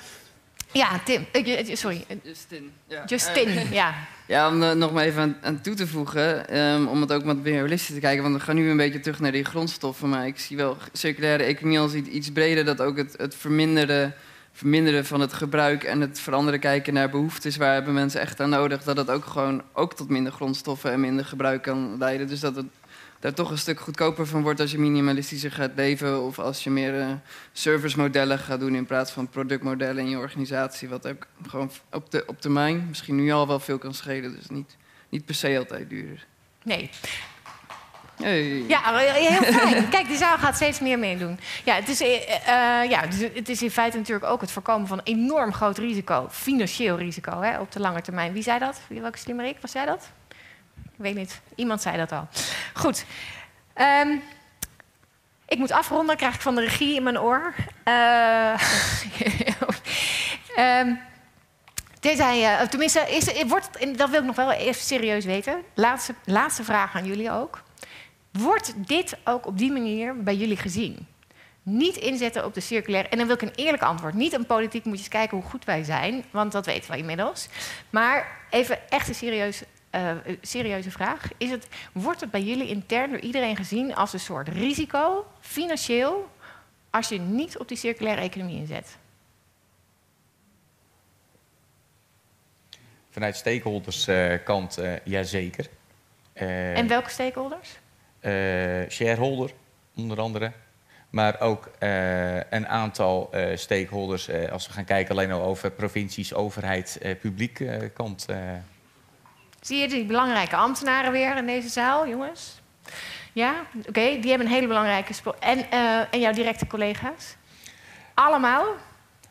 ja, Tim. eh, sorry. Justin. Ja. Justin, Eh, ja. Ja, om er nog maar even aan, aan toe te voegen, ehm, om het ook wat meer realistisch te kijken, want we gaan nu een beetje terug naar die grondstoffen, maar ik zie wel circulaire economie als iets, iets breder, dat ook het, het verminderen, verminderen van het gebruik en het veranderen kijken naar behoeftes, waar hebben mensen echt aan nodig, dat het ook gewoon ook tot minder grondstoffen en minder gebruik kan leiden. Dus dat het daar toch een stuk goedkoper van wordt als je minimalistischer gaat leven of als je meer eh, servicemodellen gaat doen in plaats van productmodellen in je organisatie. Wat ook gewoon op, de, op termijn misschien nu al wel veel kan schelen. Dus niet, niet per se altijd duurder. Nee. Hey. Ja, heel fijn. Kijk, die zaal gaat steeds meer meedoen. Ja, het is, eh, eh, ja, dus het is in feite natuurlijk ook het voorkomen van enorm groot risico. Financieel risico hè, op de lange termijn. Wie zei dat? Wie, welke slimmerik? Was jij dat? Ik weet niet. Iemand zei dat al. Goed. Ehm, ik moet afronden, krijg ik van de regie in mijn oor. Eh, eh, of tenminste, is, wordt, het- en dat wil ik nog wel even serieus weten. Laatste, laatste vraag aan jullie ook. Wordt dit ook op die manier bij jullie gezien? Niet inzetten op de circulaire. En dan wil ik een eerlijk antwoord. Niet een politiek, moet je eens kijken hoe goed wij zijn. Want dat weten we inmiddels. Maar even echt een serieuze, eh, serieuze vraag. Is het, wordt het bij jullie intern door iedereen gezien als een soort risico, financieel, als je niet op die circulaire economie inzet? Vanuit stakeholderskant, eh jazeker. Eh, en welke stakeholders? eh, shareholder, onder andere. Maar ook eh, een aantal eh, stakeholders, eh, als we gaan kijken alleen al over provincies, overheid, eh, publiek eh, kant. Zie je die belangrijke ambtenaren weer in deze zaal, jongens? Ja, oké, die hebben een hele belangrijke... En, eh, en jouw directe collega's? Allemaal?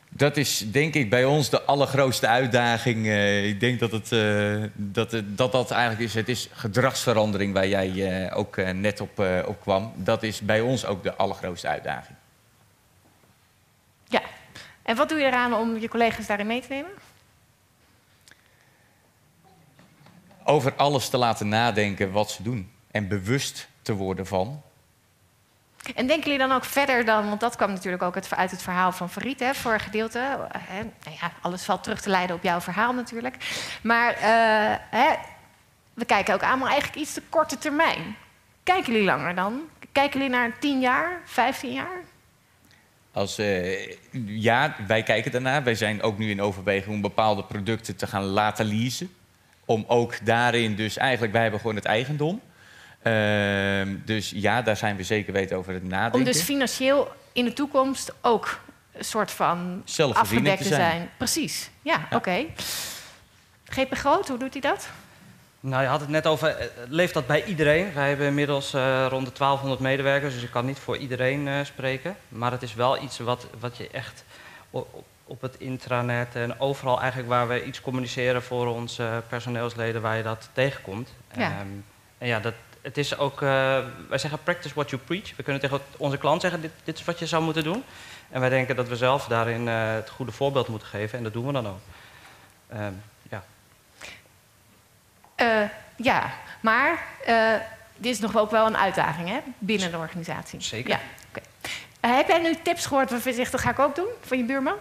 Dat is denk ik bij ons de allergrootste uitdaging. Eh, ik denk dat, het, eh, dat, het- dat dat eigenlijk is. Het is gedragsverandering waar jij ook net op, op kwam. Dat is bij ons ook de allergrootste uitdaging. Ja. En wat doe je eraan om je collega's daarin mee te nemen? Over alles te laten nadenken wat ze doen. En bewust te worden van. En denken jullie dan ook verder dan, want dat kwam natuurlijk ook uit het verhaal van Farid, hè, voor een gedeelte. Hè, nou ja, alles valt terug te leiden op jouw verhaal natuurlijk. Maar eh, hè, we kijken ook allemaal eigenlijk iets te korte termijn. Kijken jullie langer dan? Kijken jullie naar 10 jaar, 15 jaar? Als, eh, ja, wij kijken daarnaar. Wij zijn ook nu in overweging om bepaalde producten te gaan laten leasen. Om ook daarin dus eigenlijk, wij hebben gewoon het eigendom. Ehm, dus ja, daar zijn we zeker weten over het nadenken. Om dus financieel in de toekomst ook een soort van afgedekt te zijn. zijn. Precies, ja, oké. GP Groot, hoe doet hij dat? Nou, je had het net over, eh, leeft dat bij iedereen? Wij hebben inmiddels eh, rond de 1200 medewerkers, dus ik kan niet voor iedereen eh, spreken. Maar het is wel iets wat, wat je echt op, op het intranet en overal eigenlijk waar we iets communiceren voor onze personeelsleden, waar je dat tegenkomt. Ja. Ehm, en ja, dat, het is ook, eh, wij zeggen practice what you preach. We kunnen tegen onze klant zeggen, dit, dit is wat je zou moeten doen. En wij denken dat we zelf daarin eh, het goede voorbeeld moeten geven en dat doen we dan ook. Ehm, ja. Eh, ja, maar dit is nog ook wel een uitdaging hè, binnen de organisatie. Zeker. Ja, heb jij nu tips gehoord waarvan je zegt, dat ga ik ook doen van je buurman?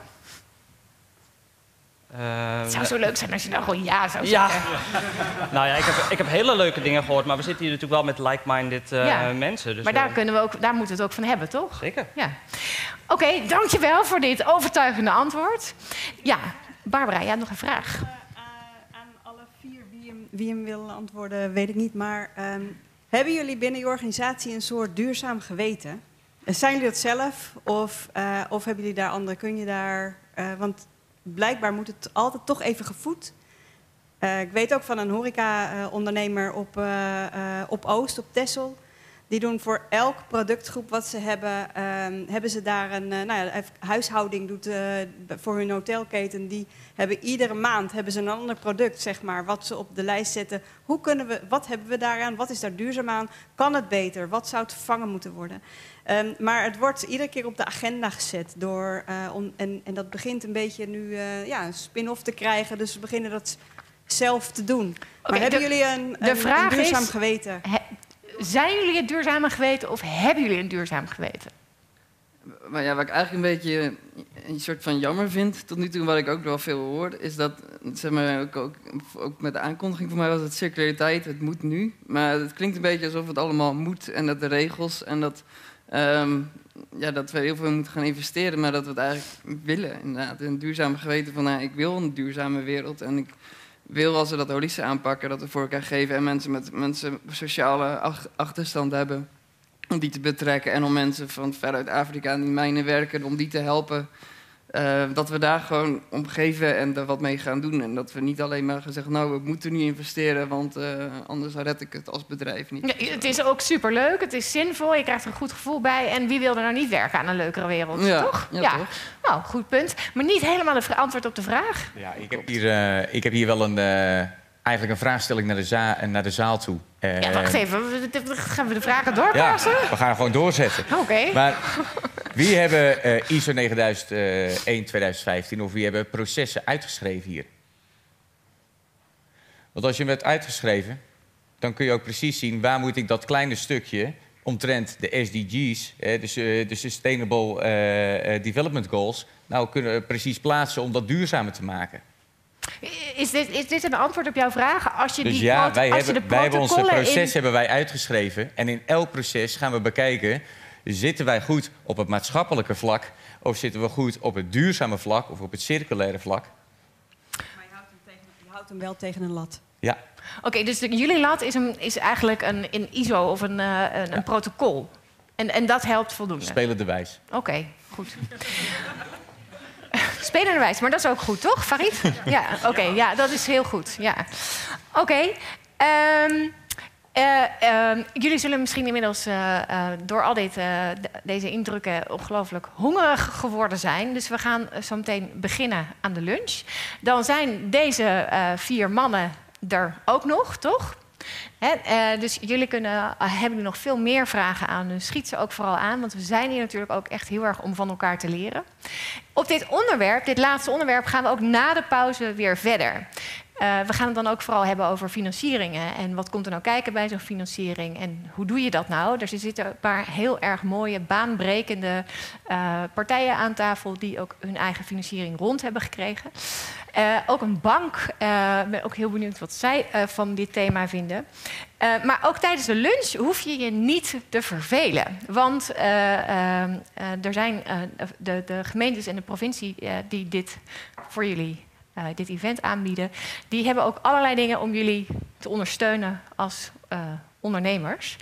Ehm, Het zou zo leuk zijn als je nou gewoon ja zou Ja. zeggen. nou ja, ik heb, ik heb hele leuke dingen gehoord, maar we zitten hier natuurlijk wel met like-minded eh, Ja. mensen. Dus maar daar, kunnen we ook, daar moeten we het ook van hebben, toch? Zeker. Ja. Oké, dankjewel voor dit overtuigende antwoord. Ja, Barbara, jij hebt nog een vraag. Wie hem wil antwoorden, weet ik niet. Maar ehm, hebben jullie binnen je organisatie een soort duurzaam geweten? Eh, Zijn jullie dat zelf? Of, eh, of hebben jullie daar anderen? Kun je daar... eh, want blijkbaar moet het altijd toch even gevoed. Eh, ik weet ook van een horeca-ondernemer op, eh, eh, op Oost, op Texel. Die doen voor elk productgroep wat ze hebben, ehm, hebben ze daar een eh, nou ja, huishouding doet eh, voor hun hotelketen. Die hebben iedere maand hebben ze een ander product, zeg maar, wat ze op de lijst zetten. Hoe kunnen we, wat hebben we daaraan? Wat is daar duurzaam aan? Kan het beter? Wat zou het vervangen moeten worden? Ehm, maar het wordt iedere keer op de agenda gezet door, eh, om, en, en dat begint een beetje nu ja, een spin-off te krijgen. Dus we beginnen dat zelf te doen. maar hebben de- jullie een, de vraag een duurzaam is- geweten? Zijn jullie het duurzame geweten of hebben jullie een duurzaam geweten? Maar ja, wat ik eigenlijk een beetje een soort van jammer vind, tot nu toe, wat ik ook wel veel hoor, is dat, zeg maar, ook, ook, ook met de aankondiging voor mij was het circulariteit, het moet nu. Maar het klinkt een beetje alsof het allemaal moet en dat de regels en dat, ehm, ja, dat we heel veel moeten gaan investeren, maar dat we het eigenlijk willen. Inderdaad, een duurzame geweten van, nou, ik wil een duurzame wereld en ik wil als we dat holistisch aanpakken, dat we voor elkaar geven en mensen met mensen sociale ach- achterstand hebben om die te betrekken en om mensen van veruit Afrika die mijnen werken, om die te helpen. Eh, dat we daar gewoon om geven en er wat mee gaan doen. En dat we niet alleen maar gaan zeggen, nou, we moeten nu investeren, want eh, anders red ik het als bedrijf niet. Ja, het is ook superleuk, het is zinvol, je krijgt er een goed gevoel bij. En wie wil er nou niet werken aan een leukere wereld, Ja, toch? ja, toch. Nou, goed punt. Maar niet helemaal een antwoord op de vraag. Ja, ik heb hier, eh, ik heb hier wel een, eh, eigenlijk een vraagstelling naar de, za en naar de zaal toe. Ja, wacht even, gaan we de vragen Ja, doorpassen? we gaan gewoon doorzetten. Oké. Maar wie hebben eh, ISO 9001 2015 of wie hebben processen uitgeschreven hier? Want als je hem hebt uitgeschreven, dan kun je ook precies zien waar moet ik dat kleine stukje omtrent de SDG's, eh, dus, eh, de Sustainable eh, eh, Development Goals, nou kunnen precies plaatsen om dat duurzamer te maken. Is dit, is dit een antwoord op jouw vraag? Als je Dus die ja, wij als je hebben, de wij hebben onze proces hebben wij uitgeschreven. En in elk proces gaan we bekijken... zitten wij goed op het maatschappelijke vlak... of zitten we goed op het duurzame vlak of op het circulaire vlak? Je houdt hem wel tegen een lat. Ja, Oké, dus de, jullie lat is, een, is eigenlijk een, een ISO of een, eh, een, een protocol. En, en dat helpt voldoende. spelende wijs. Oké, goed. Spelenderwijs, maar dat is ook goed, toch, Farid? Ja, oké, ja, dat is heel goed. Ja. Oké. ehm, eh, ehm, jullie zullen misschien inmiddels eh, eh, door al dit, de- deze indrukken ongelooflijk hongerig geworden zijn. Dus we gaan zo meteen beginnen aan de lunch. Dan zijn deze vier mannen er ook nog, toch? Hè, dus jullie kunnen, hebben nog veel meer vragen aan, dus schiet ze ook vooral aan. Want we zijn hier natuurlijk ook echt heel erg om van elkaar te leren. Op dit onderwerp, dit laatste onderwerp, gaan we ook na de pauze weer verder. Eh, we gaan het dan ook vooral hebben over financieringen. En wat komt er nou kijken bij zo'n financiering? En hoe doe je dat nou? Er zitten een paar heel erg mooie, baanbrekende eh, partijen aan tafel... die ook hun eigen financiering rond hebben gekregen. Eh, ook een bank. Ik ben ook heel benieuwd wat zij van dit thema vinden. Maar ook tijdens de lunch hoef je je niet te vervelen. Want eh, eh, eh, er zijn de, de gemeentes en de provincie die dit voor jullie, eh, dit event aanbieden, die hebben ook allerlei dingen om jullie te ondersteunen als eh, ondernemers.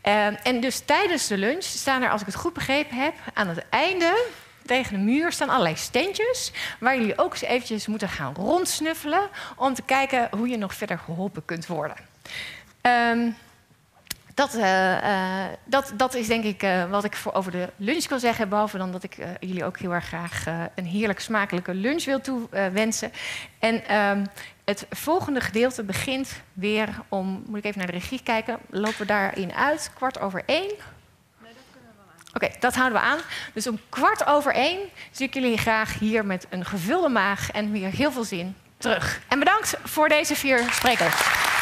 Eh, en dus tijdens de lunch staan er, als ik het goed begrepen heb, aan het einde tegen de muur staan allerlei steentjes... waar jullie ook eens eventjes moeten gaan rondsnuffelen... om te kijken hoe je nog verder geholpen kunt worden. Ehm, dat, eh, eh, dat, dat is denk ik eh, wat ik voor over de lunch wil zeggen. Behalve dan dat ik jullie ook heel erg graag een heerlijk smakelijke lunch wil toewensen. en ehm, het volgende gedeelte begint weer om, moet ik even naar de regie kijken, lopen we daarin uit, kwart over één. Oké, dat houden we aan. Dus om kwart over één zie ik jullie graag hier met een gevulde maag en weer heel veel zin terug. En bedankt voor deze vier sprekers.